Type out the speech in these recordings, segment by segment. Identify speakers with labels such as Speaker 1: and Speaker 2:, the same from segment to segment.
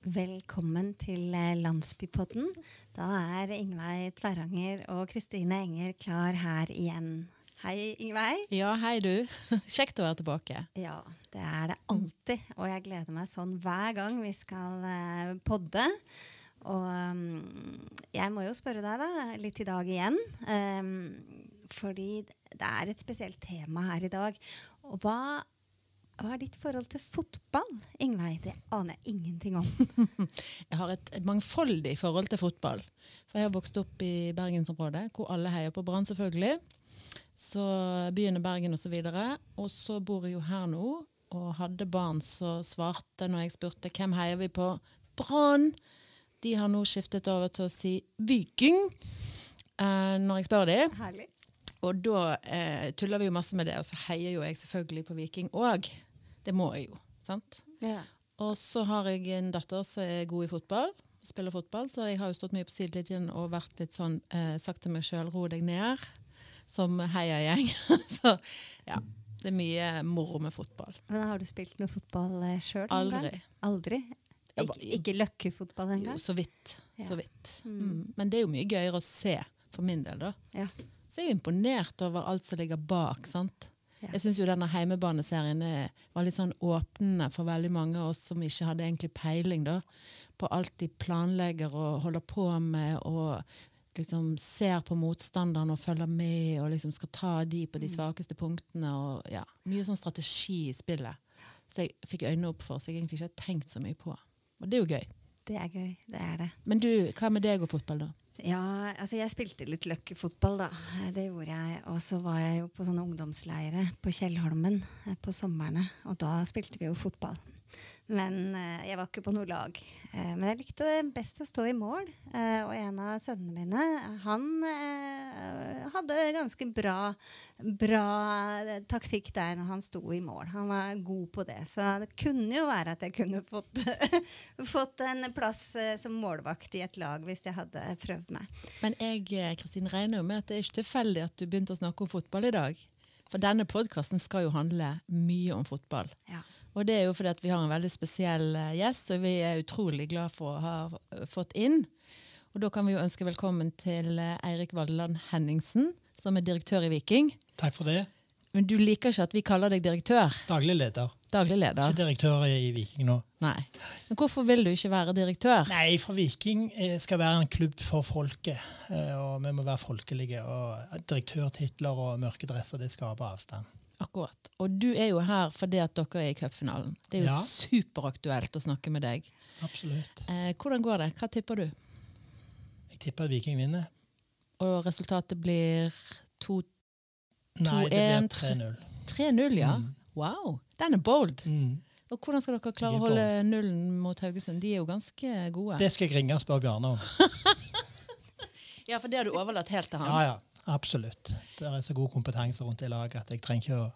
Speaker 1: Velkommen til eh, Landsbypodden. Da er Ingveig Tverranger og Kristine Enger klar her igjen. Hei, Ingveig.
Speaker 2: Ja, hei du. Kjekt å være tilbake.
Speaker 1: Ja, det er det alltid. Og jeg gleder meg sånn hver gang vi skal eh, podde. Og um, jeg må jo spørre deg da, litt i dag igjen. Um, fordi det er et spesielt tema her i dag. Og hva hva er ditt forhold til fotball, Ingveig? Det aner jeg ingenting om.
Speaker 2: jeg har et mangfoldig forhold til fotball. For jeg har vokst opp i bergensområdet, hvor alle heier på Brann, selvfølgelig. Så byen er Bergen osv. Og så bor jeg jo her nå, og hadde barn som svarte når jeg spurte hvem heier vi på. Brann! De har nå skiftet over til å si Viking eh, når jeg spør dem.
Speaker 1: Herlig.
Speaker 2: Og da eh, tuller vi jo masse med det, og så heier jo jeg selvfølgelig på Viking òg. Det må jeg jo. sant?
Speaker 1: Ja.
Speaker 2: Og så har jeg en datter som er god i fotball. Spiller fotball, så jeg har jo stått mye på sidelinjen og vært litt sånn eh, sagt til meg sjøl ro deg ned, som heiagjeng. så ja. Det er mye moro med fotball.
Speaker 1: Men Har du spilt noe fotball eh, sjøl?
Speaker 2: Aldri.
Speaker 1: Aldri? Ik ikke løkkefotball
Speaker 2: Jo,
Speaker 1: engang?
Speaker 2: så vidt. Så vidt.
Speaker 1: Mm.
Speaker 2: Mm. Men det er jo mye gøyere å se, for min del, da.
Speaker 1: Ja.
Speaker 2: Så jeg er jo imponert over alt som ligger bak. sant?
Speaker 1: Ja.
Speaker 2: Jeg syns jo denne heimebaneserien er- var litt sånn åpnende for veldig mange av oss som ikke hadde egentlig peiling da, på alt de planlegger og holder på med, og liksom ser på motstanderen og følger med og liksom skal ta de på de
Speaker 1: Mm.
Speaker 2: svakeste punktene. og ja, Mye sånn strategi i spillet. Så jeg fikk øynene opp for, som jeg egentlig ikke har tenkt så mye på. Og det er jo gøy.
Speaker 1: Det er gøy. Det er det.
Speaker 2: Men du, hva med deg og fotball, da?
Speaker 1: Ja, altså jeg spilte litt løkkefotball, da. Det gjorde jeg. Og så var jeg jo på sånne ungdomsleire på Kjellholmen eh, på somrene. Og da spilte vi jo fotball. Men eh, jeg var ikke på noe lag. Eh, men jeg likte best å stå i mål. Eh, og en av sønnene mine, han hadde ganske bra, bra taktikk der når han sto i mål. Han var god på det. Så det kunne jo være at jeg kunne fått, fått en plass som målvakt i et lag hvis jeg hadde prøvd meg.
Speaker 2: Men jeg Kristin, regner jo med at det er ikke tilfeldig at du begynte å snakke om fotball i dag. For denne podkasten skal jo handle mye om fotball.
Speaker 1: Ja.
Speaker 2: Og det er jo fordi at vi har en veldig spesiell eh, gjest, og vi er utrolig glad for å ha fått inn. Og da kan vi jo ønske velkommen til eh, Eirik Valdeland Henningsen, som er direktør i Viking.
Speaker 3: Takk for det.
Speaker 2: Men du liker ikke at vi kaller deg direktør?
Speaker 3: Daglig leder.
Speaker 2: Daglig leder?
Speaker 3: Ikke direktør i Viking nå.
Speaker 2: Nei. Men hvorfor vil du ikke være direktør?
Speaker 3: Nei, for Viking eh, skal være en klubb for folket. Og vi må være folkelige. Og direktørtitler og mørke dresser, det skaper avstand.
Speaker 2: Akkurat. Og du er jo her fordi at dere er i cupfinalen. Det er jo
Speaker 3: Ja.
Speaker 2: superaktuelt å snakke med deg.
Speaker 3: Absolutt.
Speaker 2: Eh, hvordan går det? Hva tipper du?
Speaker 3: Jeg tipper at Viking vinner.
Speaker 2: Og resultatet blir 2-1?
Speaker 3: Nei, det blir 3-0.
Speaker 2: 3-0, ja?
Speaker 3: Mm.
Speaker 2: Wow, den er bold.
Speaker 3: Mm.
Speaker 2: Og hvordan skal dere klare å holde nullen mot Haugesund? De er jo ganske gode.
Speaker 3: Det skal jeg ringe og spørre Bjarne om.
Speaker 2: Ja, for det har du overlatt helt til han.
Speaker 3: Ja, ja. Absolutt. Det er så god kompetanse rundt i laget at jeg trenger ikke å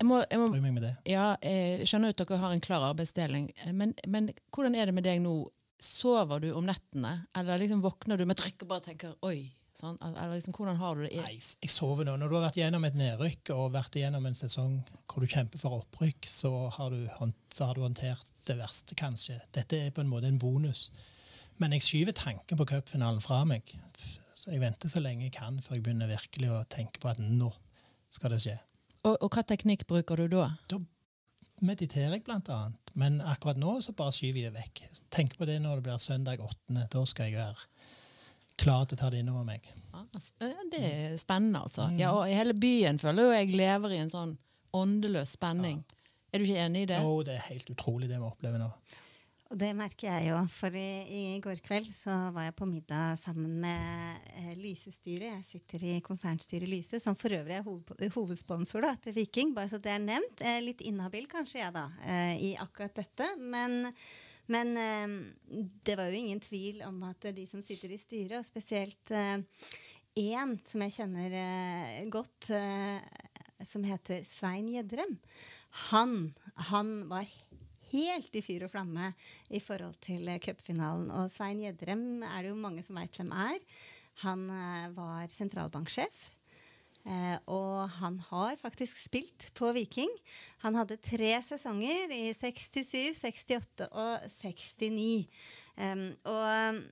Speaker 2: Jeg må, jeg må,
Speaker 3: bry meg med det.
Speaker 2: ja, jeg skjønner at dere har en klar arbeidsdeling, eh, men, men hvordan er det med deg nå? Sover du om nettene, eller liksom våkner du med trykk og bare tenker oi? Sånn? Eller liksom, hvordan har du det?
Speaker 3: Nei, jeg sover nå. Når du har vært gjennom et nedrykk og vært gjennom en sesong hvor du kjemper for opprykk, så har du, så har du håndtert det verste, kanskje. Dette er på en måte en bonus. Men jeg skyver tanken på cupfinalen fra meg. Så jeg venter så lenge jeg kan før jeg begynner virkelig å tenke på at nå skal det skje.
Speaker 2: Og, og hva teknikk bruker du da?
Speaker 3: Da mediterer jeg blant annet. Men akkurat nå så bare skyver jeg det vekk. Tenk på det når det blir søndag 8. Da skal jeg være klar til å ta det innover meg.
Speaker 2: Ja, det er spennende, altså.
Speaker 3: Mm.
Speaker 2: Ja, og hele byen føler jo jeg lever i en sånn åndeløs spenning. Er du ikke enig i det?
Speaker 3: Å, det er helt utrolig det vi opplever nå.
Speaker 1: Og det merker jeg jo, for i, i går kveld så var jeg på middag sammen med eh, Lysestyret. Jeg sitter i konsernstyret Lyse, som for øvrig er hoved, hovedsponsor da, til Viking. Bare så det er nevnt. Eh, litt inhabil kanskje jeg da, eh, i akkurat dette. Men, men eh, det var jo ingen tvil om at de som sitter i styret, og spesielt én som jeg kjenner eh, godt, eh, som heter Svein Gjedrem, han, han var helt i fyr og flamme i forhold til eh, cupfinalen. Og Svein Gjedrem er det jo mange som veit hvem er. Han eh, var sentralbanksjef. Eh, og han har faktisk spilt på Viking. Han hadde tre sesonger i 67, 68 og 69. Um, og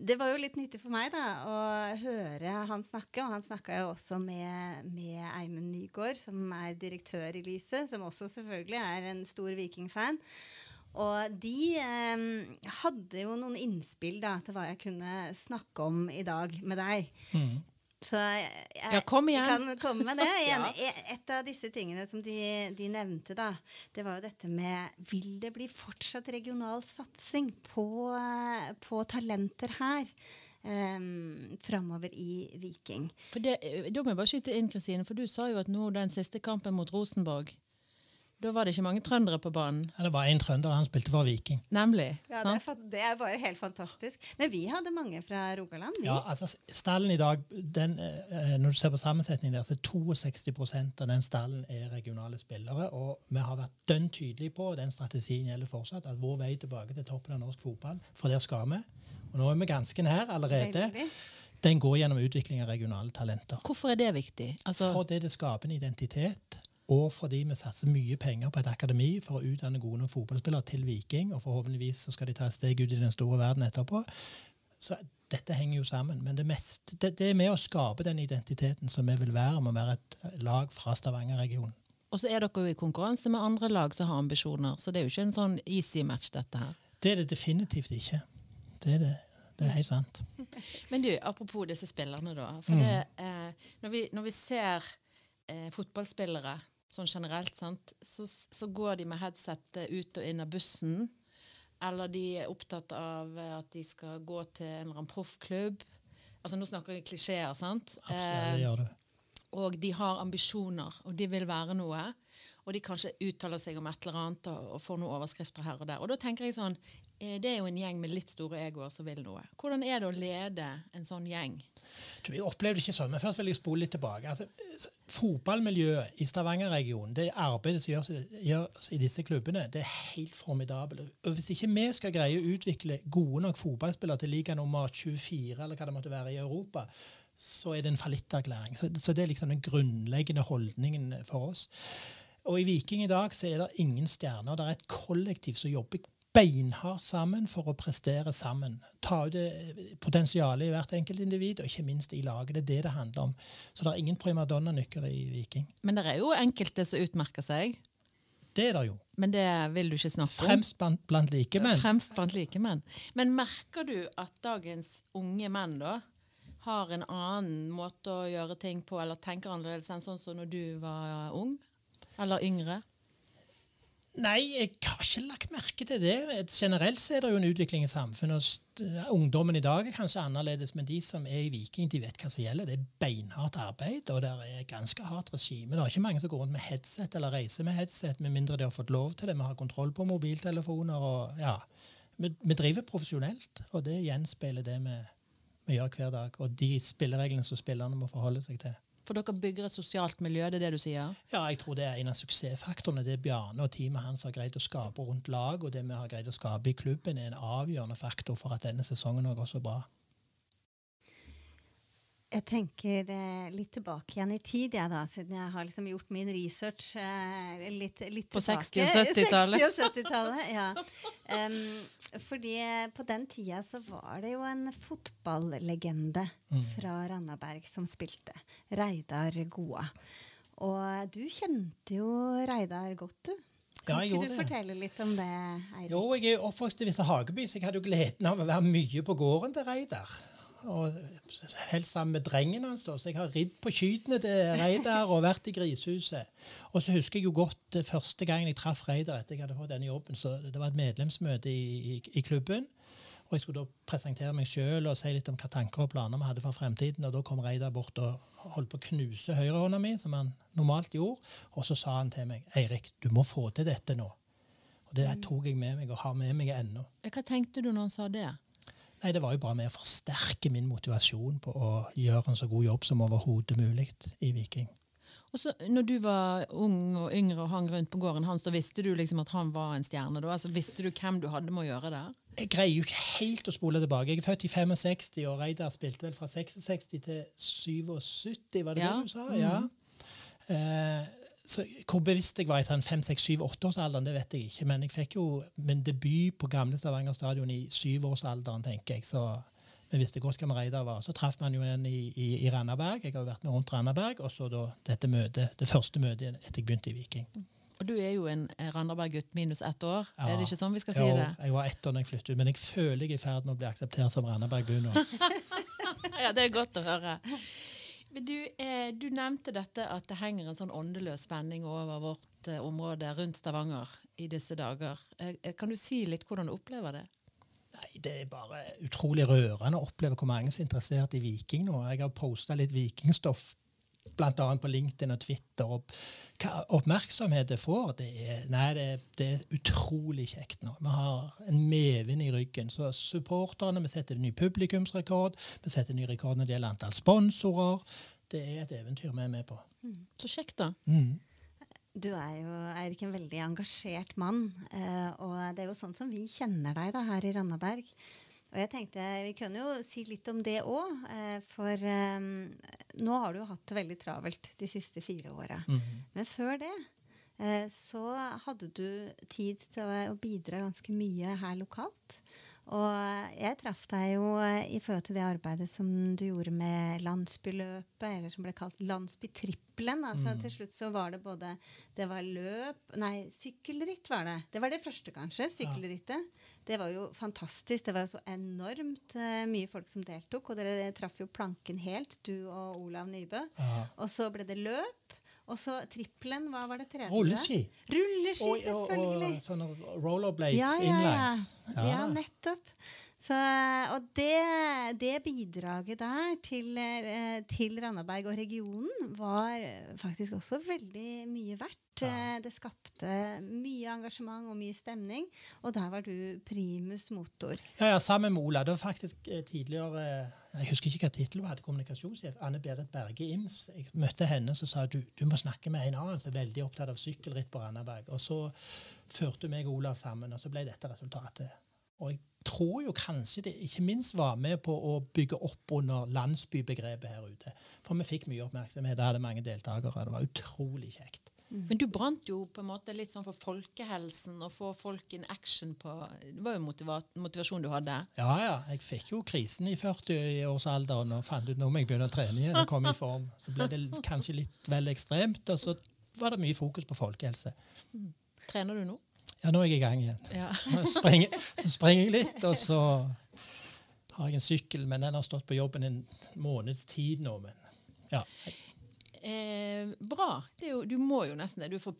Speaker 1: det var jo litt nyttig for meg da, å høre han snakke. Og han snakka jo også med, med Eimund Nygaard, som er direktør i Lyset, som også selvfølgelig er en stor Viking-fan. Og de eh, hadde jo noen innspill da, til hva jeg kunne snakke om i dag med deg.
Speaker 3: Mm.
Speaker 1: Så jeg, jeg,
Speaker 2: Ja, kom
Speaker 1: kan komme med det. En,
Speaker 2: Ja.
Speaker 1: Et av disse tingene som de, de nevnte, da, det var jo dette med Vil det bli fortsatt regional satsing på, eh, på talenter her? Um, framover i Viking.
Speaker 2: For det, da må jeg bare skyte inn, Kristine, for du sa jo at nå den siste kampen mot Rosenborg, da var det ikke mange trøndere på banen.
Speaker 3: Ja, det var én trønder, han spilte for Viking.
Speaker 2: Nemlig.
Speaker 1: Ja, det, er, fa- det er bare helt fantastisk. Men vi hadde mange fra Rogaland. Vi.
Speaker 3: Ja, altså Stallen i dag, den, eh, når du ser på sammensetningen der, så er 62% av den stallen er regionale spillere. Og vi har vært dønn tydelige på, og den strategien gjelder fortsatt, at vår vei tilbake til toppen av norsk fotball, for der skal vi. Og nå er vi ganske nær allerede.
Speaker 1: Veldig.
Speaker 3: Den går gjennom utvikling av regionale talenter.
Speaker 2: Hvorfor er det viktig? Altså,
Speaker 3: Fordi det skaper en identitet, og fordi vi satser mye penger på et akademi for å utdanne gode nok fotballspillere til Viking, og forhåpentligvis så skal de ta et steg ut i den store verden etterpå. Så dette henger jo sammen. Men det, mest, det, det er med å skape den identiteten som vi vil være, med å være et lag fra Stavanger-regionen.
Speaker 2: og så er dere jo i konkurranse med andre lag som har ambisjoner, så det er jo ikke en sånn easy match, dette her.
Speaker 3: Det er det definitivt ikke. Det er det. Det er helt sant.
Speaker 2: Men du, apropos disse spillerne, da. For det, eh, når, vi, når vi ser eh, fotballspillere sånn generelt, sant, så, så går de med headsetet ut og inn av bussen. Eller de er opptatt av eh, at de skal gå til en eller annen proffklubb. Altså Nå snakker vi klisjeer, sant?
Speaker 3: Absolutt, gjør
Speaker 2: og de har ambisjoner, og de vil være noe. Og de kanskje uttaler seg om et eller annet og, og får noen overskrifter her og der. Og da tenker jeg sånn, eh, Det er jo en gjeng med litt store egoer som vil noe. Hvordan er det å lede en sånn gjeng?
Speaker 3: Vi opplevde det ikke sånn, men først vil jeg spole litt tilbake. Altså, fotballmiljøet i Stavanger-regionen, det arbeidet som gjøres, gjøres i disse klubbene, det er helt formidabelt. Og Hvis ikke vi skal greie å utvikle gode nok fotballspillere til liga nummer 24, eller hva det måtte være i Europa, så er det en fallitterklæring. Så, så det er liksom den grunnleggende holdningen for oss. Og i Viking i dag så er det ingen stjerner. Det er et kollektiv som jobber beinhardt sammen for å prestere sammen. Ta ut det potensialet i hvert enkelt individ, og ikke minst i laget. Det er det det handler om. Så det er ingen primadonna-nykker i Viking.
Speaker 2: Men det er jo enkelte som utmerker seg.
Speaker 3: Det er det jo.
Speaker 2: Men det vil du ikke snakke om.
Speaker 3: Fremst blant, blant likemenn.
Speaker 2: Fremst blant likemenn. Men merker du at dagens unge menn da har en annen måte å gjøre ting på, eller tenker annerledes enn sånn som når du var ung? Eller yngre?
Speaker 3: Nei, jeg har ikke lagt merke til det. Generelt så er det jo en utvikling i samfunnet. og Ungdommen i dag er kanskje annerledes, men de som er i Viking, de vet hva som gjelder. Det er beinhardt arbeid, og det er ganske hardt regime. Det er ikke mange som går rundt med headset eller reiser med headset, med mindre de har fått lov til det. Vi har kontroll på mobiltelefoner. og ja, Vi, vi driver profesjonelt, og det gjenspeiler det vi, vi gjør hver dag. Og de spillereglene som spillerne må forholde seg til.
Speaker 2: For dere bygger et sosialt miljø, det er det du sier?
Speaker 3: Ja, jeg tror det er en av suksessfaktorene. Det Bjarne og teamet hans har greid å skape rundt lag, og det vi har greid å skape i klubben, er en avgjørende faktor for at denne sesongen har gått så bra.
Speaker 1: Jeg tenker eh, litt tilbake igjen i tid, jeg da, siden jeg har liksom gjort min research eh, litt, litt
Speaker 2: På 60- og 70-tallet.
Speaker 1: 60- og 70-tallet, ja. Um, fordi eh, på den tida så var det jo en fotballegende
Speaker 3: Mm.
Speaker 1: fra Randaberg som spilte. Reidar Goa. Og du kjente jo Reidar godt, du. Kan
Speaker 3: Ja,
Speaker 1: ikke du fortelle litt om det, Eirik?
Speaker 3: Jo, jeg er oppvokst i Visse Hageby, så jeg hadde jo gleden av å være mye på gården til Reidar. Og helst sammen med drengen hans, da. Så jeg har ridd på kyrne til Reidar og vært i grisehuset. Og så husker jeg jo godt eh, første gangen jeg traff Reidar etter jeg hadde fått denne jobben. så Det var et medlemsmøte i, i, i klubben. Og jeg skulle da presentere meg sjøl og si litt om hva tanker og planer vi hadde for fremtiden. Og da kom Reidar bort og holdt på å knuse høyrehånda mi, som han normalt gjorde. Og så sa han til meg Eirik, du må få til dette nå. Og det tok jeg med meg og har med meg ennå.
Speaker 2: Hva tenkte du når han sa det?
Speaker 3: Nei, Det var jo bare med å forsterke min motivasjon på å gjøre en så god jobb som overhodet mulig i Viking.
Speaker 2: Og så når du var ung og yngre og hang rundt på gården hans, da visste du liksom at han var en stjerne? da? Altså Visste du hvem du hadde med å gjøre der?
Speaker 3: Jeg greier jo ikke helt å spole tilbake. Jeg er født i 65, og Reidar spilte vel fra 66 til 77, var det
Speaker 2: Ja.
Speaker 3: det du sa? Ja. Eh, så Hvor bevisst jeg var i sånn 5-6-7-8-årsalderen, det vet jeg ikke. Men jeg fikk jo min debut på gamle Stavanger stadion i syvårsalderen, tenker jeg. Så vi visste godt hvem Reidar var. Så traff man jo en i, i, i Randaberg. Jeg har jo vært med rundt Randaberg. Og så da dette møtet, det første møtet etter jeg begynte i Viking.
Speaker 2: Og du er jo en eh, Randaberg-gutt minus ett år.
Speaker 3: Ja.
Speaker 2: Er det ikke sånn vi skal si
Speaker 3: Jo,
Speaker 2: det?
Speaker 3: jeg var ett år da jeg flyttet ut, men jeg føler jeg er i ferd med å bli akseptert som Randaberg-bu nå.
Speaker 2: Ja, det er godt å høre. Du, eh, du nevnte dette at det henger en sånn åndeløs spenning over vårt eh, område rundt Stavanger i disse dager. Eh, eh, kan du si litt hvordan du opplever det?
Speaker 3: Nei, Det er bare utrolig rørende å oppleve hvor mange som er interessert i Viking nå. Jeg har posta litt vikingstoff bl.a. på LinkedIn og Twitter. Og hva oppmerksomhet det får, det er, nei, det, det er utrolig kjekt nå. Vi har en medvind i ryggen. Så supporterne, vi setter en ny publikumsrekord, vi setter en ny rekord når det gjelder antall sponsorer. Det er et eventyr vi er med på.
Speaker 2: Så kjekt, da.
Speaker 3: Mm.
Speaker 1: Du er jo Eirik, en veldig engasjert mann. eh, og det er jo sånn som vi kjenner deg da, her i Randaberg. Og jeg tenkte Vi kunne jo si litt om det òg. Eh, for um, nå har du jo hatt det veldig travelt de siste fire åra.
Speaker 3: Mhm.
Speaker 1: Men før det eh, så hadde du tid til å, å bidra ganske mye her lokalt. Og jeg traff deg jo i forhold til det arbeidet som du gjorde med landsbyløpet, eller som ble kalt landsbytrippelen. Altså, Til slutt så var det både Det var løp Nei, sykkelritt var det. Det var det første, kanskje. Sykkelrittet. Det var jo fantastisk. Det var jo så enormt uh, mye folk som deltok. Og dere traff jo planken helt, du og Olav Nybø.
Speaker 3: Ja.
Speaker 1: Og så ble det løp. Og så trippelen, hva var det tredje?
Speaker 3: Rulleski.
Speaker 1: Rulleski,
Speaker 3: Og, og,
Speaker 1: selvfølgelig.
Speaker 3: og sånne rollerblades
Speaker 1: Ja, ja, ja.
Speaker 3: innenlands.
Speaker 1: ja, nettopp. Så, og det, det bidraget der til, eh, til Randaberg og regionen var eh, faktisk også veldig mye verdt.
Speaker 3: Ja.
Speaker 1: Eh, Det skapte mye engasjement og mye stemning, og der var du primus motor.
Speaker 3: Ja, ja, sammen med Ola. Det var faktisk tidligere Jeg husker ikke hva hun hadde, kommunikasjonssjef. Anne Berit Berge Ims. Jeg møtte henne og sa du, du må snakke med en annen som er veldig opptatt av sykkelritt på Randaberg. Og så førte meg og Olav sammen, og så ble dette resultatet. Og jeg tror jo kanskje det ikke minst var med på å bygge opp under landsbybegrepet her ute. For vi fikk mye oppmerksomhet, det hadde mange deltakere. Det var utrolig kjekt.
Speaker 2: Men du brant jo på en måte litt sånn for folkehelsen og få folk in action på Det var jo motiva motivasjon du hadde.
Speaker 3: Ja, ja. Jeg fikk jo krisen i 40-årsalderen og fant ut nå må jeg begynne å trene igjen og komme i form. Så ble det kanskje litt vel ekstremt, og så var det mye fokus på folkehelse.
Speaker 2: Trener du nå?
Speaker 3: Ja, nå er jeg i gang igjen.
Speaker 2: Ja.
Speaker 3: Nå springer, springer jeg litt, og så har jeg en sykkel, men den har stått på jobben en måneds tid nå. Men ja,
Speaker 2: Eh, bra. Det jo, du må jo nesten det. Du er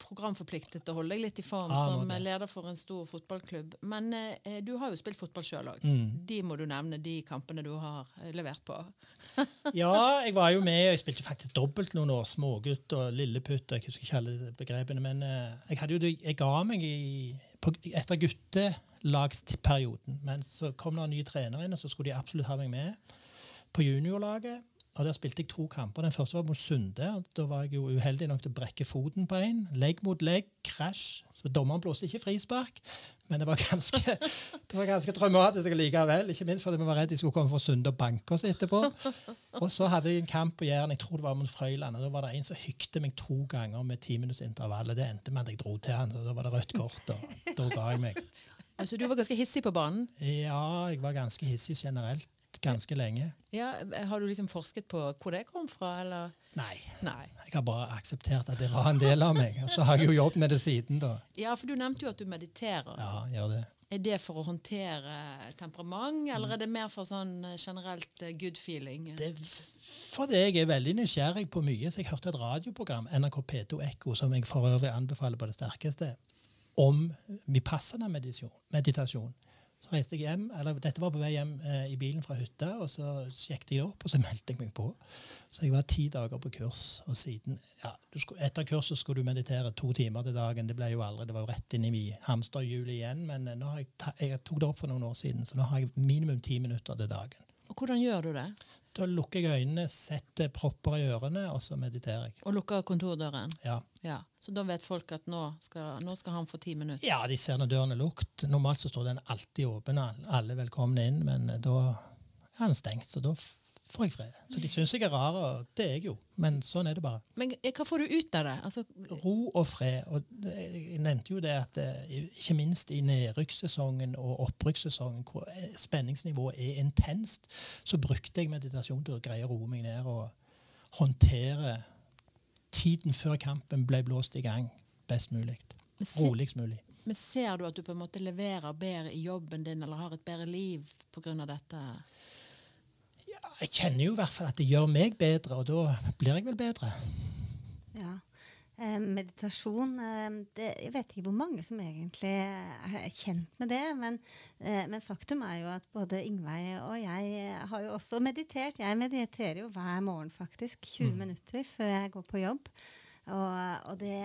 Speaker 2: programforpliktet til å holde deg litt i form
Speaker 3: ah,
Speaker 2: som leder for en stor fotballklubb. Men eh, du har jo spilt fotball sjøl òg.
Speaker 3: Mm.
Speaker 2: De må du nevne, de kampene du har eh, levert på.
Speaker 3: ja, jeg var jo med, og jeg spilte faktisk dobbelt noen år. Smågutt og lilleputt, jeg husker ikke alle begrepene. Men eh, jeg, hadde jo, jeg ga meg i, på, etter guttelagsperioden. Men så kom det en ny trener inn, og så skulle de absolutt ha meg med på juniorlaget. Og Der spilte jeg to kamper. Den første var mot Sunde. Da var jeg jo uheldig nok til å brekke foten på en. Legg mot legg, krasj. Så Dommeren blåste ikke frispark, men det var ganske, det var ganske traumatisk likevel. Ikke minst fordi vi var redd de skulle komme fra Sunde og banke oss etterpå. Og så hadde jeg en kamp på Jæren, jeg tror det var mot Frøyland. og Da var det en som hykte meg to ganger med ti minutts Det endte med at jeg dro til han, så da var det rødt kort. og Da ga jeg meg.
Speaker 2: Altså, du var ganske hissig på banen.
Speaker 3: Ja, jeg var ganske hissig generelt ganske lenge.
Speaker 2: Ja, har du liksom forsket på hvor det kom fra, eller?
Speaker 3: Nei.
Speaker 2: Nei.
Speaker 3: Jeg har bare akseptert at det var en del av meg. Og så har jeg jo jobbet med det siden, da.
Speaker 2: Ja, for du nevnte jo at du mediterer.
Speaker 3: Ja, gjør det.
Speaker 2: Er det for å håndtere temperament, eller er det mer for sånn eh, generelt eh, good feeling?
Speaker 3: det fordi jeg er veldig nysgjerrig på mye. Så jeg hørte et radioprogram, NRK P2 Ekko, som jeg for øvrig anbefaler på det sterkeste, om vipassana-meditasjon. meditasjon. Så reiste jeg hjem, eller Dette var på vei hjem eh, i bilen fra hytta, og så sjekket jeg opp, og så meldte jeg meg på. Så jeg var ti dager på kurs, og siden ja, skulle, Etter kurset skulle du meditere to timer til dagen. Det ble jo aldri, det var jo rett inn i hamsterhjulet igjen, men eh, nå har jeg, ta, jeg tok det opp for noen år siden, så nå har jeg minimum ti minutter til dagen.
Speaker 2: Og hvordan gjør du det?
Speaker 3: Da lukker jeg øynene, setter propper i ørene, og så mediterer jeg.
Speaker 2: Og lukker kontordøren.
Speaker 3: Ja.
Speaker 2: Ja. Så da vet folk at nå skal, nå skal han få ti minutter.
Speaker 3: ja, de ser når døren er lukket. Normalt så står den alltid åpen, alle er velkomne inn, men eh, da er den stengt, så da får jeg fred. Så de syns jeg er rar, og det er jeg jo, men sånn er det bare.
Speaker 2: Men eh, hva får du ut av det? Altså,
Speaker 3: Ro og fred. Og jeg nevnte jo det at eh, ikke minst i nedrykkssesongen og opprykkssesongen, hvor eh, spenningsnivået er intenst, så brukte jeg meditasjon til å greie å roe meg ned og håndtere tiden før kampen ble blåst i gang best mulig. Roligst mulig.
Speaker 2: men ser du at du på en måte leverer bedre i jobben din, eller har et bedre liv pga. dette?
Speaker 3: Jeg kjenner jo i hvert fall at det gjør meg bedre, og da blir jeg vel bedre.
Speaker 1: Ja. Eh, meditasjon eh, det, Jeg vet ikke hvor mange som egentlig er kjent med det. Men, eh, men faktum er jo at både Ingveig og jeg eh, har jo også meditert. Jeg mediterer jo hver morgen, faktisk. 20 minutter før jeg går på jobb. Og, og det,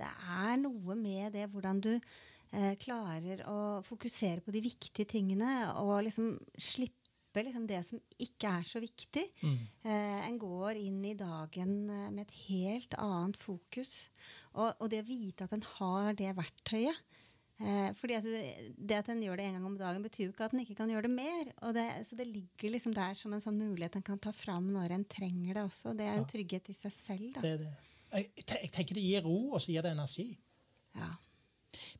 Speaker 1: det er noe med det hvordan du eh, klarer å fokusere på de viktige tingene og liksom slippe liksom det som ikke er så viktig. Eh, en går inn i dagen eh, med et helt annet fokus. Og, og det å vite at en har det verktøyet. Eh, fordi at du, Det at en gjør det en gang om dagen, betyr jo ikke at en ikke kan gjøre det mer. Og det, så det ligger liksom der som en sånn mulighet en kan ta fram når en trenger det også. Det er en trygghet i seg selv.
Speaker 3: Det det. Jeg, jeg tenker det gir ro, og så gir det energi.
Speaker 1: Ja.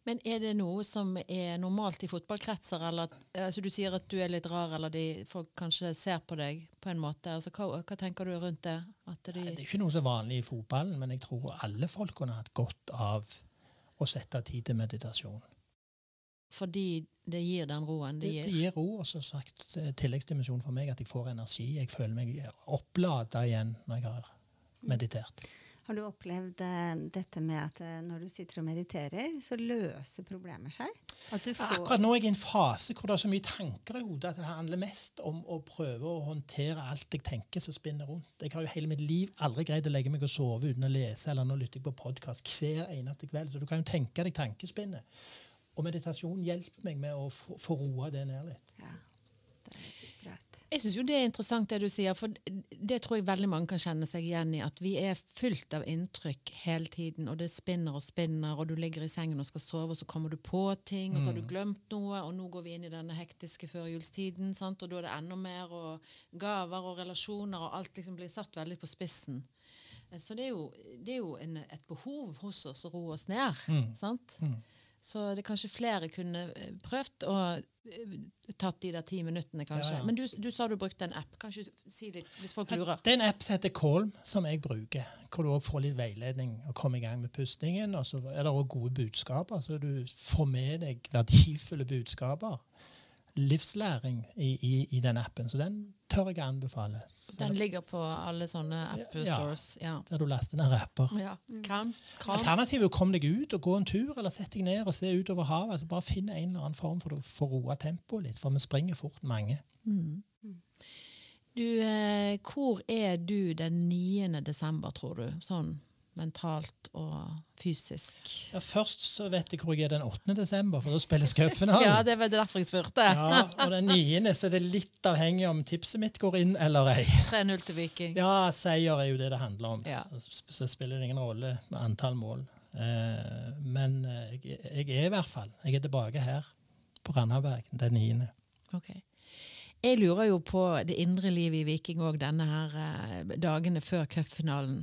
Speaker 2: Men er det noe som er normalt i fotballkretser? Eller, altså du sier at du er litt rar, eller de, folk kanskje ser på deg på en måte. Altså, hva, hva tenker du rundt det? De,
Speaker 3: Det er ikke noe så vanlig i fotballen, men jeg tror alle folk kunne hatt godt av å sette tid til meditasjon.
Speaker 2: fordi det gir den roen?
Speaker 3: Det,
Speaker 2: Det
Speaker 3: det
Speaker 2: gir.
Speaker 3: gir ro, og som sagt eh, tilleggsdimensjon for meg at jeg får energi. Jeg føler meg opplada igjen når jeg har meditert.
Speaker 1: Har du opplevd eh, dette med at eh, når du sitter og mediterer, så løser problemer seg? At du får
Speaker 3: Akkurat nå er jeg i en fase hvor det er så mye tanker i hodet at det handler mest om å prøve å håndtere alt jeg tenker som spinner rundt. Jeg har jo hele mitt liv aldri greid å legge meg og sove uten å lese, eller nå lytter jeg på podkast hver eneste kveld, så du kan jo tenke deg tankespinnet. Og meditasjon hjelper meg med å få, roa det ned litt.
Speaker 1: Ja, det bra.
Speaker 2: Jeg syns jo det er interessant det du sier, for det tror jeg veldig mange kan kjenne seg igjen i. At vi er fullt av inntrykk hele tiden, og det spinner og spinner, og du ligger i sengen og skal sove, og så kommer du på ting, og så har du glemt noe, og nå går vi inn i denne hektiske førjulstiden, sant? og da er det enda mer, og gaver og relasjoner, og alt liksom blir satt veldig på spissen. Eh, Så det er jo, det er jo en, et behov hos oss å roe oss ned. sant? Så det kanskje flere kunne eh, prøvd å eh, tatt de der ti minuttene, kanskje.
Speaker 3: Ja, ja.
Speaker 2: Men du, du sa du brukte en app. Kanskje si litt, hvis folk lurer.
Speaker 3: Det er en app som heter Kolm, som jeg bruker. Hvor du også får litt veiledning og kommer i gang med pustingen. Og så er det også gode budskaper, så du får med deg verdifulle budskaper. Livslæring i, i, i den appen. Så den tør jeg anbefale. Så
Speaker 2: Den ligger på alle sånne app-stores?
Speaker 3: Ja. der du laster ned rapper.
Speaker 2: ja. Kan, kan.
Speaker 3: Alternativet er å komme deg ut og gå en tur, eller sette deg ned og se utover havet. altså Bare finne en eller annen form for å få roa tempoet litt, for vi springer fort mange.
Speaker 2: Du, eh, hvor er du den 9. desember, tror du? Sånn mentalt og fysisk.
Speaker 3: Ja, først så vet jeg hvor jeg er den 8. desember, for da spilles cupfinalen.
Speaker 2: Ja, det var derfor jeg spurte.
Speaker 3: Ja, og den 9. så er det litt avhengig om tipset mitt går inn eller ei.
Speaker 2: 3-0 til Viking.
Speaker 3: Ja, seier er jo det det handler om.
Speaker 2: Ja.
Speaker 3: Så, så spiller det ingen rolle med antall mål. Eh, men eh, jeg, jeg er i hvert fall Jeg er tilbake her på Randaberg den 9.
Speaker 2: Ok. Jeg lurer jo på det indre livet i Viking òg denne her eh, dagene før cupfinalen.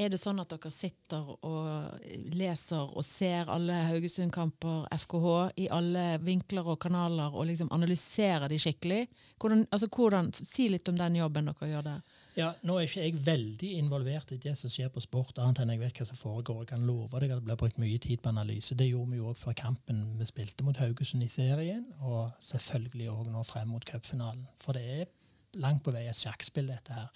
Speaker 2: Er det sånn at dere sitter og leser og ser alle Haugesund-kamper, FKH, i alle vinkler og kanaler, og liksom analyserer de skikkelig? Hvordan, altså hvordan, si litt om den jobben dere gjør der.
Speaker 3: Ja, Nå er ikke jeg veldig involvert i det som skjer på sport, annet enn jeg vet hva som foregår. Jeg kan love deg at det blir brukt mye tid på analyse. Det gjorde vi jo òg før kampen vi spilte mot Haugesund i serien, og selvfølgelig òg nå frem mot cupfinalen. For det er langt på vei et sjakkspill, dette her.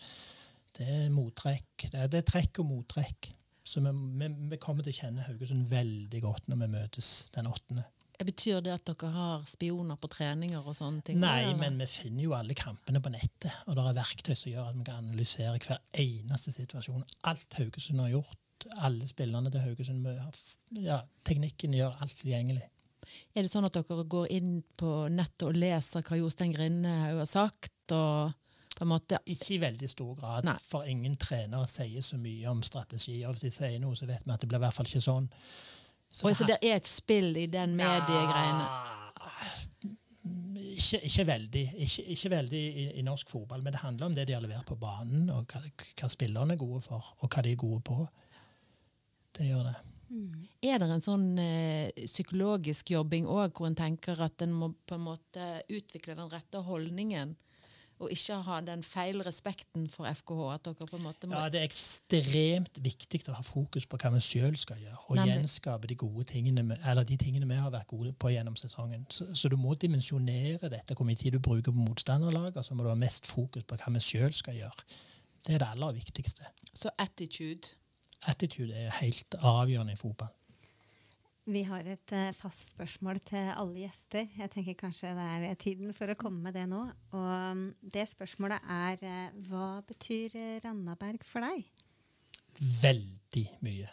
Speaker 3: Det er mottrekk. Det er, det er trekk og mottrekk. Så vi, vi, vi kommer til å kjenne Haugesund veldig godt når vi møtes den åttende.
Speaker 2: Betyr det at dere har spioner på treninger og sånne ting?
Speaker 3: Nei,
Speaker 2: Eller?
Speaker 3: men vi finner jo alle kampene på nettet. Og det er verktøy som gjør at vi kan analysere hver eneste situasjon. Alt Haugesund har gjort, alle spillerne til Haugesund ja, Teknikken gjør alt tilgjengelig.
Speaker 2: Er det sånn at dere går inn på nettet og leser hva Jostein Grindhaug har sagt? Og måte
Speaker 3: Ikke i veldig stor grad,
Speaker 2: Nei.
Speaker 3: for ingen trenere sier så mye om strategi. og Hvis de sier noe, så vet vi at det blir i hvert fall ikke sånn.
Speaker 2: Oi, Så det er et spill i den mediegreiene?
Speaker 3: Ikke, ikke veldig, ikke, ikke veldig i, i norsk fotball, men det handler om det de har levert på banen, og hva, hva spillerne er gode for, og hva de er gode på. Det gjør det.
Speaker 2: Er det en sånn eh, psykologisk jobbing òg, hvor en tenker at en må på en måte utvikle den rette holdningen, og ikke ha den feil respekten for FKH? At dere på en måte må
Speaker 3: Ja, Det er ekstremt viktig å ha fokus på hva vi sjøl skal gjøre, og
Speaker 2: Nemlig.
Speaker 3: gjenskape de gode tingene, eller de tingene vi har vært gode på gjennom sesongen. Så, så du må dimensjonere dette, hvor mye tid du bruker på motstanderlag, og så må du ha mest fokus på hva vi sjøl skal gjøre. Det er det aller viktigste.
Speaker 2: Så attitude.
Speaker 3: Attitude er helt avgjørende i fotball.
Speaker 1: Vi har et eh, fast spørsmål til alle gjester. Jeg tenker kanskje det er tiden for å komme med det nå. Og mm, det spørsmålet er eh, hva betyr eh, Randaberg for deg?
Speaker 3: Veldig mye.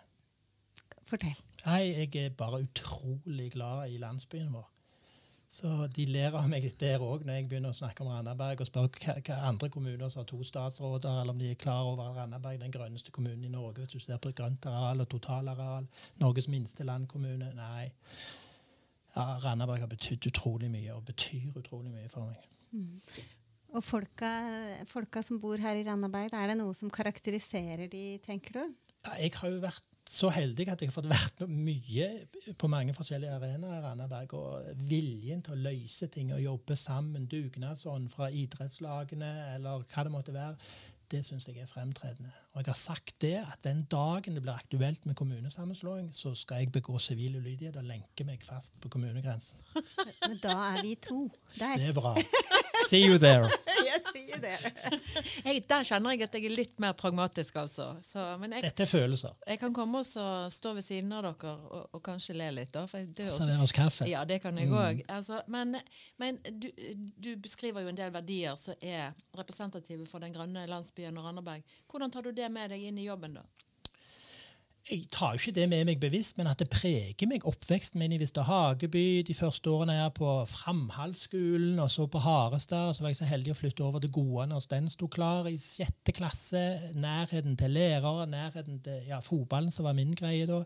Speaker 1: Fortell.
Speaker 3: Nei, jeg er bare utrolig glad i landsbyen vår. Så de ler av meg der òg, når jeg begynner å snakke om Randaberg og spør hva, hva andre kommuner som har to statsråder, eller om de er klar over at Randaberg er den grønneste kommunen i Norge, hvis du ser på grønt areal og totalareal. Norges minste landkommune. Nei. Ja, Randaberg har betydd utrolig mye, og betyr utrolig mye for meg.
Speaker 1: Og folka, folka som bor her i Randaberg, er det noe som karakteriserer de, tenker du?
Speaker 3: Ja, Jeg har jo vært så heldig at jeg har fått vært mye på mange forskjellige arenaer i Randaberg. Og viljen til å løse ting og jobbe sammen, dugnadsånd fra idrettslagene eller hva det måtte være, det syns jeg er fremtredende. Og jeg har sagt det at den dagen det blir aktuelt med kommunesammenslåing, så skal jeg begå sivil ulydighet og lenke meg fast på kommunegrensen.
Speaker 1: Men da er vi to der.
Speaker 3: Det er bra. See you there.
Speaker 1: Yes, see you there.
Speaker 2: Jeg, der kjenner jeg at jeg er litt mer pragmatisk, altså. Så, men jeg,
Speaker 3: Dette er følelser.
Speaker 2: jeg kan komme og stå ved siden av dere og, og kanskje le litt. da. Er
Speaker 3: Servere oss kaffe.
Speaker 2: Ja, det kan jeg òg. Altså, men men du, du beskriver jo en del verdier som er representative for den grønne landsbyen og Randaberg. Hvordan tar du det med deg inn i jobben, da?
Speaker 3: jeg tar jo ikke det med meg bevisst, men at det preger meg. Oppveksten min i Vista Hageby de første årene her på Framhaldsskolen, og så på Harestad. og Så var jeg så heldig å flytte over til Goane, og den sto klar i sjette klasse. Nærheten til lærere, nærheten til ja, fotballen, som var min greie da.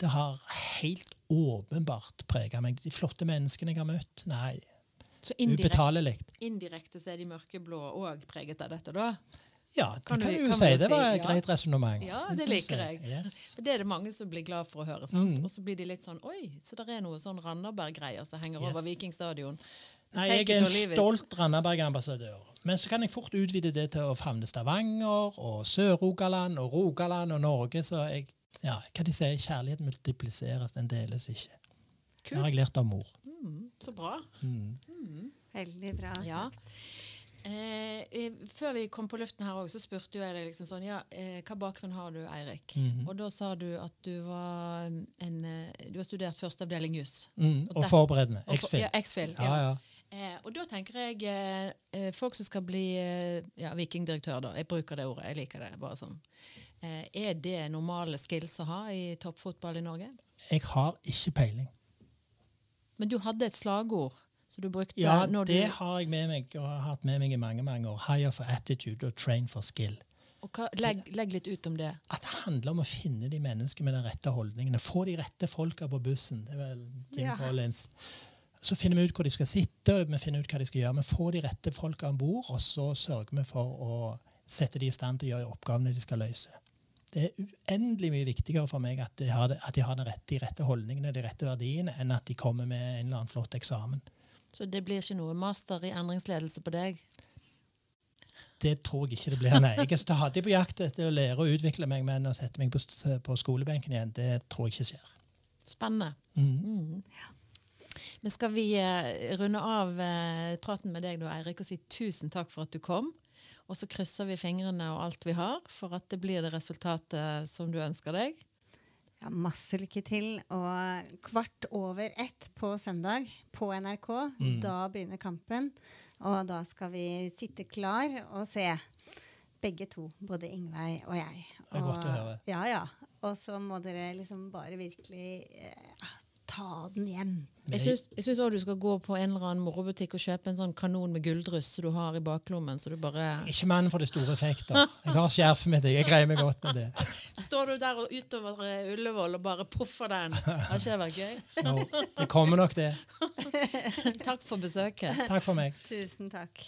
Speaker 3: Det har helt åpenbart prega meg. De flotte menneskene jeg har møtt. Nei,
Speaker 2: Så indirekte,
Speaker 3: ubetalelig.
Speaker 2: indirekte så er de mørkeblå òg preget av dette, da?
Speaker 3: Ja, det
Speaker 2: Kan
Speaker 3: kan,
Speaker 2: du-
Speaker 3: du jo si. Det var et
Speaker 2: ja.
Speaker 3: greit resonnement.
Speaker 2: Ja, det liker jeg.
Speaker 3: Yes.
Speaker 2: Det er det mange som blir glad for å høre. sant?
Speaker 3: Mm.
Speaker 2: Og så blir de litt sånn Oi, så det er noe sånn Randaberg-greier som henger
Speaker 3: Yes.
Speaker 2: over Viking stadion.
Speaker 3: Nei, jeg er en stolt Randaberg-ambassadør. Men så kan jeg fort utvide det til å favne Stavanger og Sør-Rogaland og Rogaland og Norge. Så jeg, ja, hva de sier, kjærlighet multipliseres, den deles ikke. Det har jeg lært av mor.
Speaker 2: Mm, så bra.
Speaker 3: Mm.
Speaker 1: Veldig bra
Speaker 2: Ja.
Speaker 1: sagt.
Speaker 2: Eh, eh, før vi kom på luften her også, så spurte jeg deg liksom sånn Ja, eh, hva bakgrunn har du, Eirik?
Speaker 3: Mhm.
Speaker 2: Og da sa du at du var en eh, Du har studert førsteavdeling juss.
Speaker 3: Mm.
Speaker 2: Og
Speaker 3: Og forberedende. X-Fil.
Speaker 2: Ja, X-Fil.
Speaker 3: Ja,
Speaker 2: Ja.
Speaker 3: ja.
Speaker 2: Eh, og da tenker jeg eh, eh, folk som skal bli ja, vikingdirektør, da. Jeg bruker det ordet, jeg liker det. bare sånn. Eh, er det normale skills å ha i toppfotball i Norge?
Speaker 3: Jeg har ikke peiling.
Speaker 2: Men du hadde et slagord som du brukte
Speaker 3: Ja,
Speaker 2: når
Speaker 3: det
Speaker 2: du
Speaker 3: har jeg med meg og har hatt med meg i mange mange år. Hire for attitude og train for skill.
Speaker 2: og hva, legg, legg litt ut om det.
Speaker 3: At det handler om å finne de menneskene med de rette holdningene. Få de rette folka på bussen. Det er vel Jim
Speaker 1: Ja.
Speaker 3: Collins. Så finner vi ut hvor de skal sitte, og vi finner ut hva de skal gjøre. Vi får de rette folka om bord, og så sørger vi for å sette de i stand til å gjøre oppgavene de skal løse. Det er uendelig mye viktigere for meg at de har, det, at de, har de, rette, de rette holdningene, de rette verdiene, enn at de kommer med en eller annen flott eksamen.
Speaker 2: Så det blir ikke noe master i endringsledelse på deg?
Speaker 3: Det tror jeg ikke det blir. Nei. Jeg er stadig på jakt etter å lære å utvikle meg, men å sette meg på, på skolebenken igjen, det tror jeg ikke skjer.
Speaker 2: Spennende.
Speaker 3: Mm.
Speaker 2: Mm. Men skal vi eh, runde av eh, praten med deg, da, Eirik, og si tusen takk for at du kom? Og så krysser vi fingrene og alt vi har for at det blir det resultatet som du ønsker deg.
Speaker 1: Ja, masse lykke til. Og kvart over ett på søndag på NRK,
Speaker 3: Mm.
Speaker 1: da begynner kampen. Og da skal vi sitte klar og se. Begge to, både Ingveig og jeg.
Speaker 3: Det er godt å høre.
Speaker 1: Ja, ja. Og så må dere liksom bare virkelig eh, ta den hjem.
Speaker 2: Jeg syns òg også du skal gå på en eller annen morobutikk og kjøpe en sånn kanon med gulldryss som du har i baklommen. så du bare...
Speaker 3: Ikke mannen for det store effekter. Jeg har skjerfet mitt, jeg greier meg godt med det.
Speaker 2: Står du der og utover eh, Ullevål og bare poffer den? Har ikke det vært gøy?
Speaker 3: Jo, det kommer nok det.
Speaker 2: Takk for besøket.
Speaker 3: Takk for meg.
Speaker 1: Tusen takk.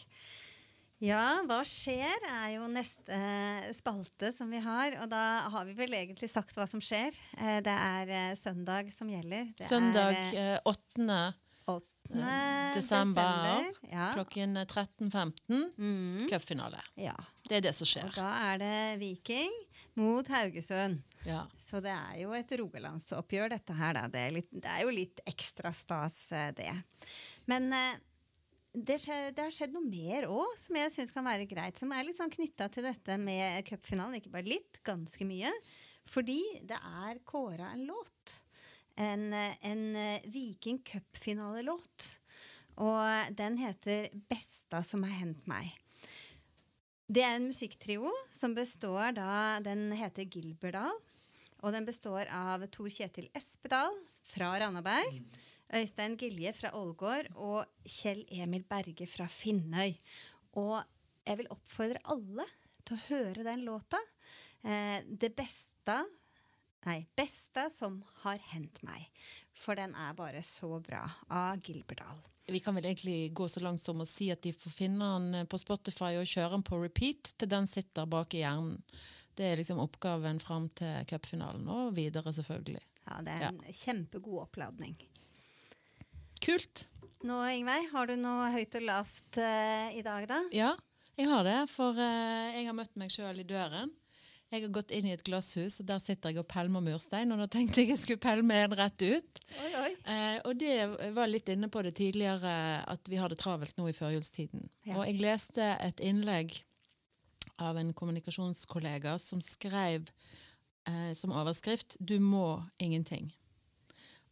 Speaker 1: Ja, hva skjer, er jo neste eh, spalte som vi har. Og da har vi vel egentlig sagt hva som skjer. Eh, Det er søndag som gjelder. Det
Speaker 2: Søndag
Speaker 1: er
Speaker 2: eh, 8.
Speaker 1: 8.
Speaker 2: desember,
Speaker 1: Ja.
Speaker 2: klokken 13.15.
Speaker 1: Mm,
Speaker 2: Cupfinale.
Speaker 1: ja.
Speaker 2: Det er det som
Speaker 1: Og
Speaker 2: skjer.
Speaker 1: da er det Viking mot Haugesund.
Speaker 2: Ja.
Speaker 1: Så det er jo et rogalandsoppgjør, dette her, da. Det er, litt, det er jo litt ekstra stas, eh, det. Men eh, det, skje, det har skjedd noe mer òg, som jeg syns kan være greit. Som er litt sånn knytta til dette med cupfinalen. Ikke bare litt, ganske mye. Fordi det er kåra en låt. En, en eh, Viking cupfinalelåt. Og den heter 'Besta som har hendt meg'. Det er en musikktrio som består da Den heter Gilberdal. Og den består av Tor Kjetil Espedal fra Randaberg, Øystein Gilje fra Ålgård og Kjell Emil Berge fra Finnøy. Og jeg vil oppfordre alle til å høre den låta. Eh, det beste Nei, beste som har hendt meg. For den er bare så bra. Av Gilberdal.
Speaker 2: Vi kan vel egentlig gå så langt som å si at de får finne den eh, på Spotify og kjøre den på repeat til den sitter bak i hjernen. Det er liksom oppgaven fram til cupfinalen, og videre selvfølgelig.
Speaker 1: Ja, det er en kjempegod oppladning.
Speaker 2: Kult!
Speaker 1: Nå, Ingveig, har du noe høyt og lavt uh, i dag, da?
Speaker 2: Ja, jeg har det, for uh, jeg har møtt meg sjøl i døren. Jeg har gått inn i et glasshus, og der sitter jeg og pelmer murstein. Og da tenkte jeg jeg skulle pelme en rett ut.
Speaker 1: Oi, oi.
Speaker 2: Eh, og det var litt inne på det tidligere, at vi har det travelt nå i førjulstiden.
Speaker 1: Ja.
Speaker 2: Og jeg leste et innlegg av en kommunikasjonskollega som skrev eh, som overskrift 'Du må ingenting'.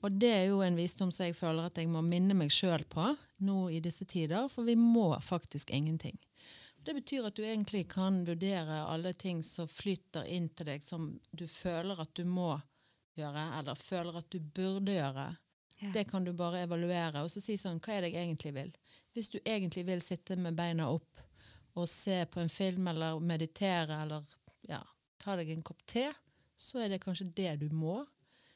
Speaker 2: Og det er jo en visdom som jeg føler at jeg må minne meg sjøl på nå i disse tider, for vi må faktisk ingenting. Det betyr at du egentlig kan vurdere alle ting som flyter inn til deg som du føler at du må gjøre, eller føler at du burde gjøre.
Speaker 1: Ja.
Speaker 2: Det kan du bare evaluere og så si sånn, hva er det jeg egentlig vil? Hvis du egentlig vil sitte med beina opp og se på en film eller meditere eller ja, ta deg en kopp te, så er det kanskje det du må.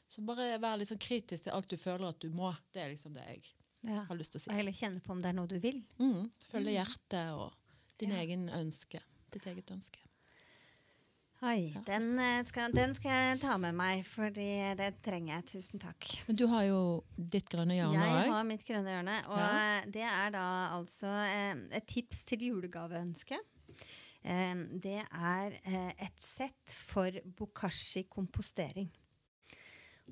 Speaker 2: Så bare vær litt sånn kritisk til alt du føler at du må. Det er liksom det jeg
Speaker 1: Ja.
Speaker 2: har lyst til å si.
Speaker 1: Og heller kjenne på om det er noe du vil.
Speaker 2: Mm, følge hjertet og din
Speaker 1: Ja.
Speaker 2: egen ønske. Ditt eget ønske.
Speaker 1: Oi,
Speaker 2: Ja.
Speaker 1: den, eh, skal, den skal jeg ta med meg, for det trenger jeg. Tusen takk.
Speaker 2: Men du har jo ditt grønne hjørne
Speaker 1: Jeg har mitt grønne hjørne, og
Speaker 2: Ja.
Speaker 1: eh, det er da altså eh, et tips til julegaveønske. Det er et sett for bokashi kompostering.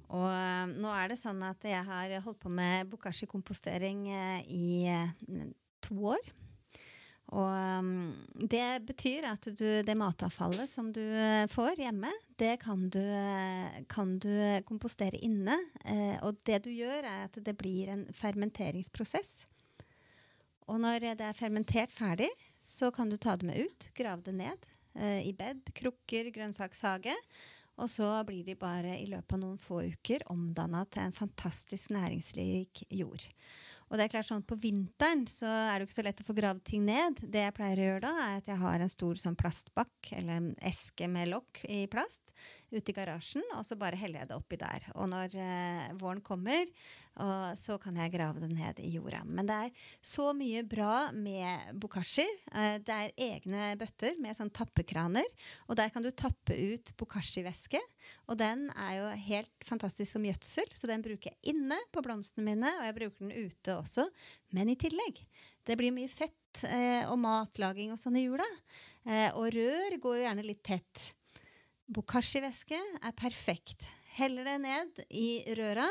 Speaker 1: Og nå er det sånn at jeg har holdt på med bokashi kompostering i to år. Og um, det betyr at du, det matavfallet som du eh, får hjemme, det kan du, eh, kan du kompostere inne. Eh, og det du gjør, er at det blir en fermenteringsprosess. Og når det er fermentert ferdig, så kan du ta det med ut, grave det ned eh, i bed, krukker, grønnsakshage. Og så blir de bare i løpet av noen få uker omdanna til en fantastisk næringsrik jord. Og det er klart sånn På vinteren så er det ikke så lett å få gravd ting ned. Det jeg pleier å gjøre da, er at jeg har en stor sånn plastbakk eller en eske med lokk i plast ute i garasjen, og så bare heller jeg det oppi der. Og når eh, våren kommer, og så kan jeg grave det ned i jorda. Men det er så mye bra med bokashi. Eh, det er egne bøtter med sånn tappekraner, og der kan du tappe ut bokashi-væske. Og den er jo helt fantastisk som gjødsel, så den bruker jeg inne på blomstene mine, og jeg bruker den ute også. Men i tillegg, det blir mye fett eh, og matlaging og sånn i jula. Eh, og rør går jo gjerne litt tett. Bokashi-væske er perfekt. Heller det ned i røra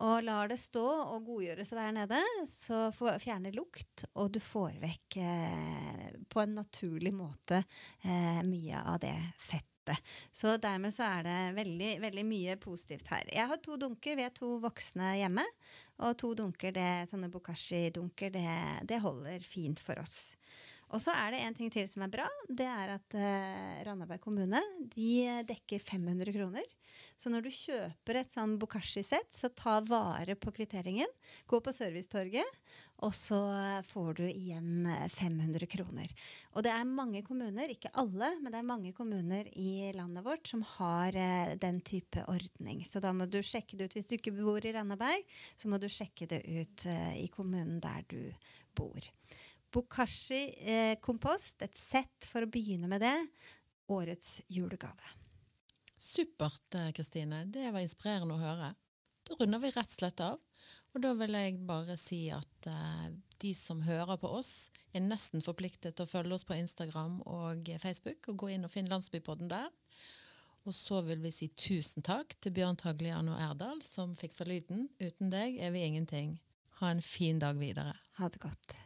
Speaker 1: og lar det stå og godgjøre seg der nede, så fjerner lukt, og du får vekk eh, på en naturlig måte eh, mye av det fettet. Så dermed så er det veldig, veldig mye positivt her. Jeg har to dunker, vi er to voksne hjemme. Og to dunker, det, sånne bokashi-dunker, det, det holder fint for oss. Og så er det en ting til som er bra. Det er at eh, Randaberg kommune de dekker 500 kroner. Så når du kjøper et sånn Bokashi-sett, så ta vare på kvitteringen. Gå på Servicetorget, og så får du igjen 500 kroner. Og det er mange kommuner, ikke alle, men det er mange kommuner i landet vårt som har eh, den type ordning. Så da må du sjekke det ut. Hvis du ikke bor i Randaberg, så må du sjekke det ut eh, i kommunen der du bor. Bokashi eh, kompost, et sett for å begynne med det. Årets julegave.
Speaker 2: Supert, eh, Kristine. Det var inspirerende å høre. Da runder vi rett og slett av. Og da vil jeg bare si at uh, de som hører på oss, er nesten forpliktet til å følge oss på Instagram og Facebook, og gå inn og finne Landsbypodden der. Og så vil vi si tusen takk til Bjørn Tagliano Erdal, som fikser lyden. Uten deg er vi ingenting. Ha en fin dag videre.
Speaker 1: Ha det godt.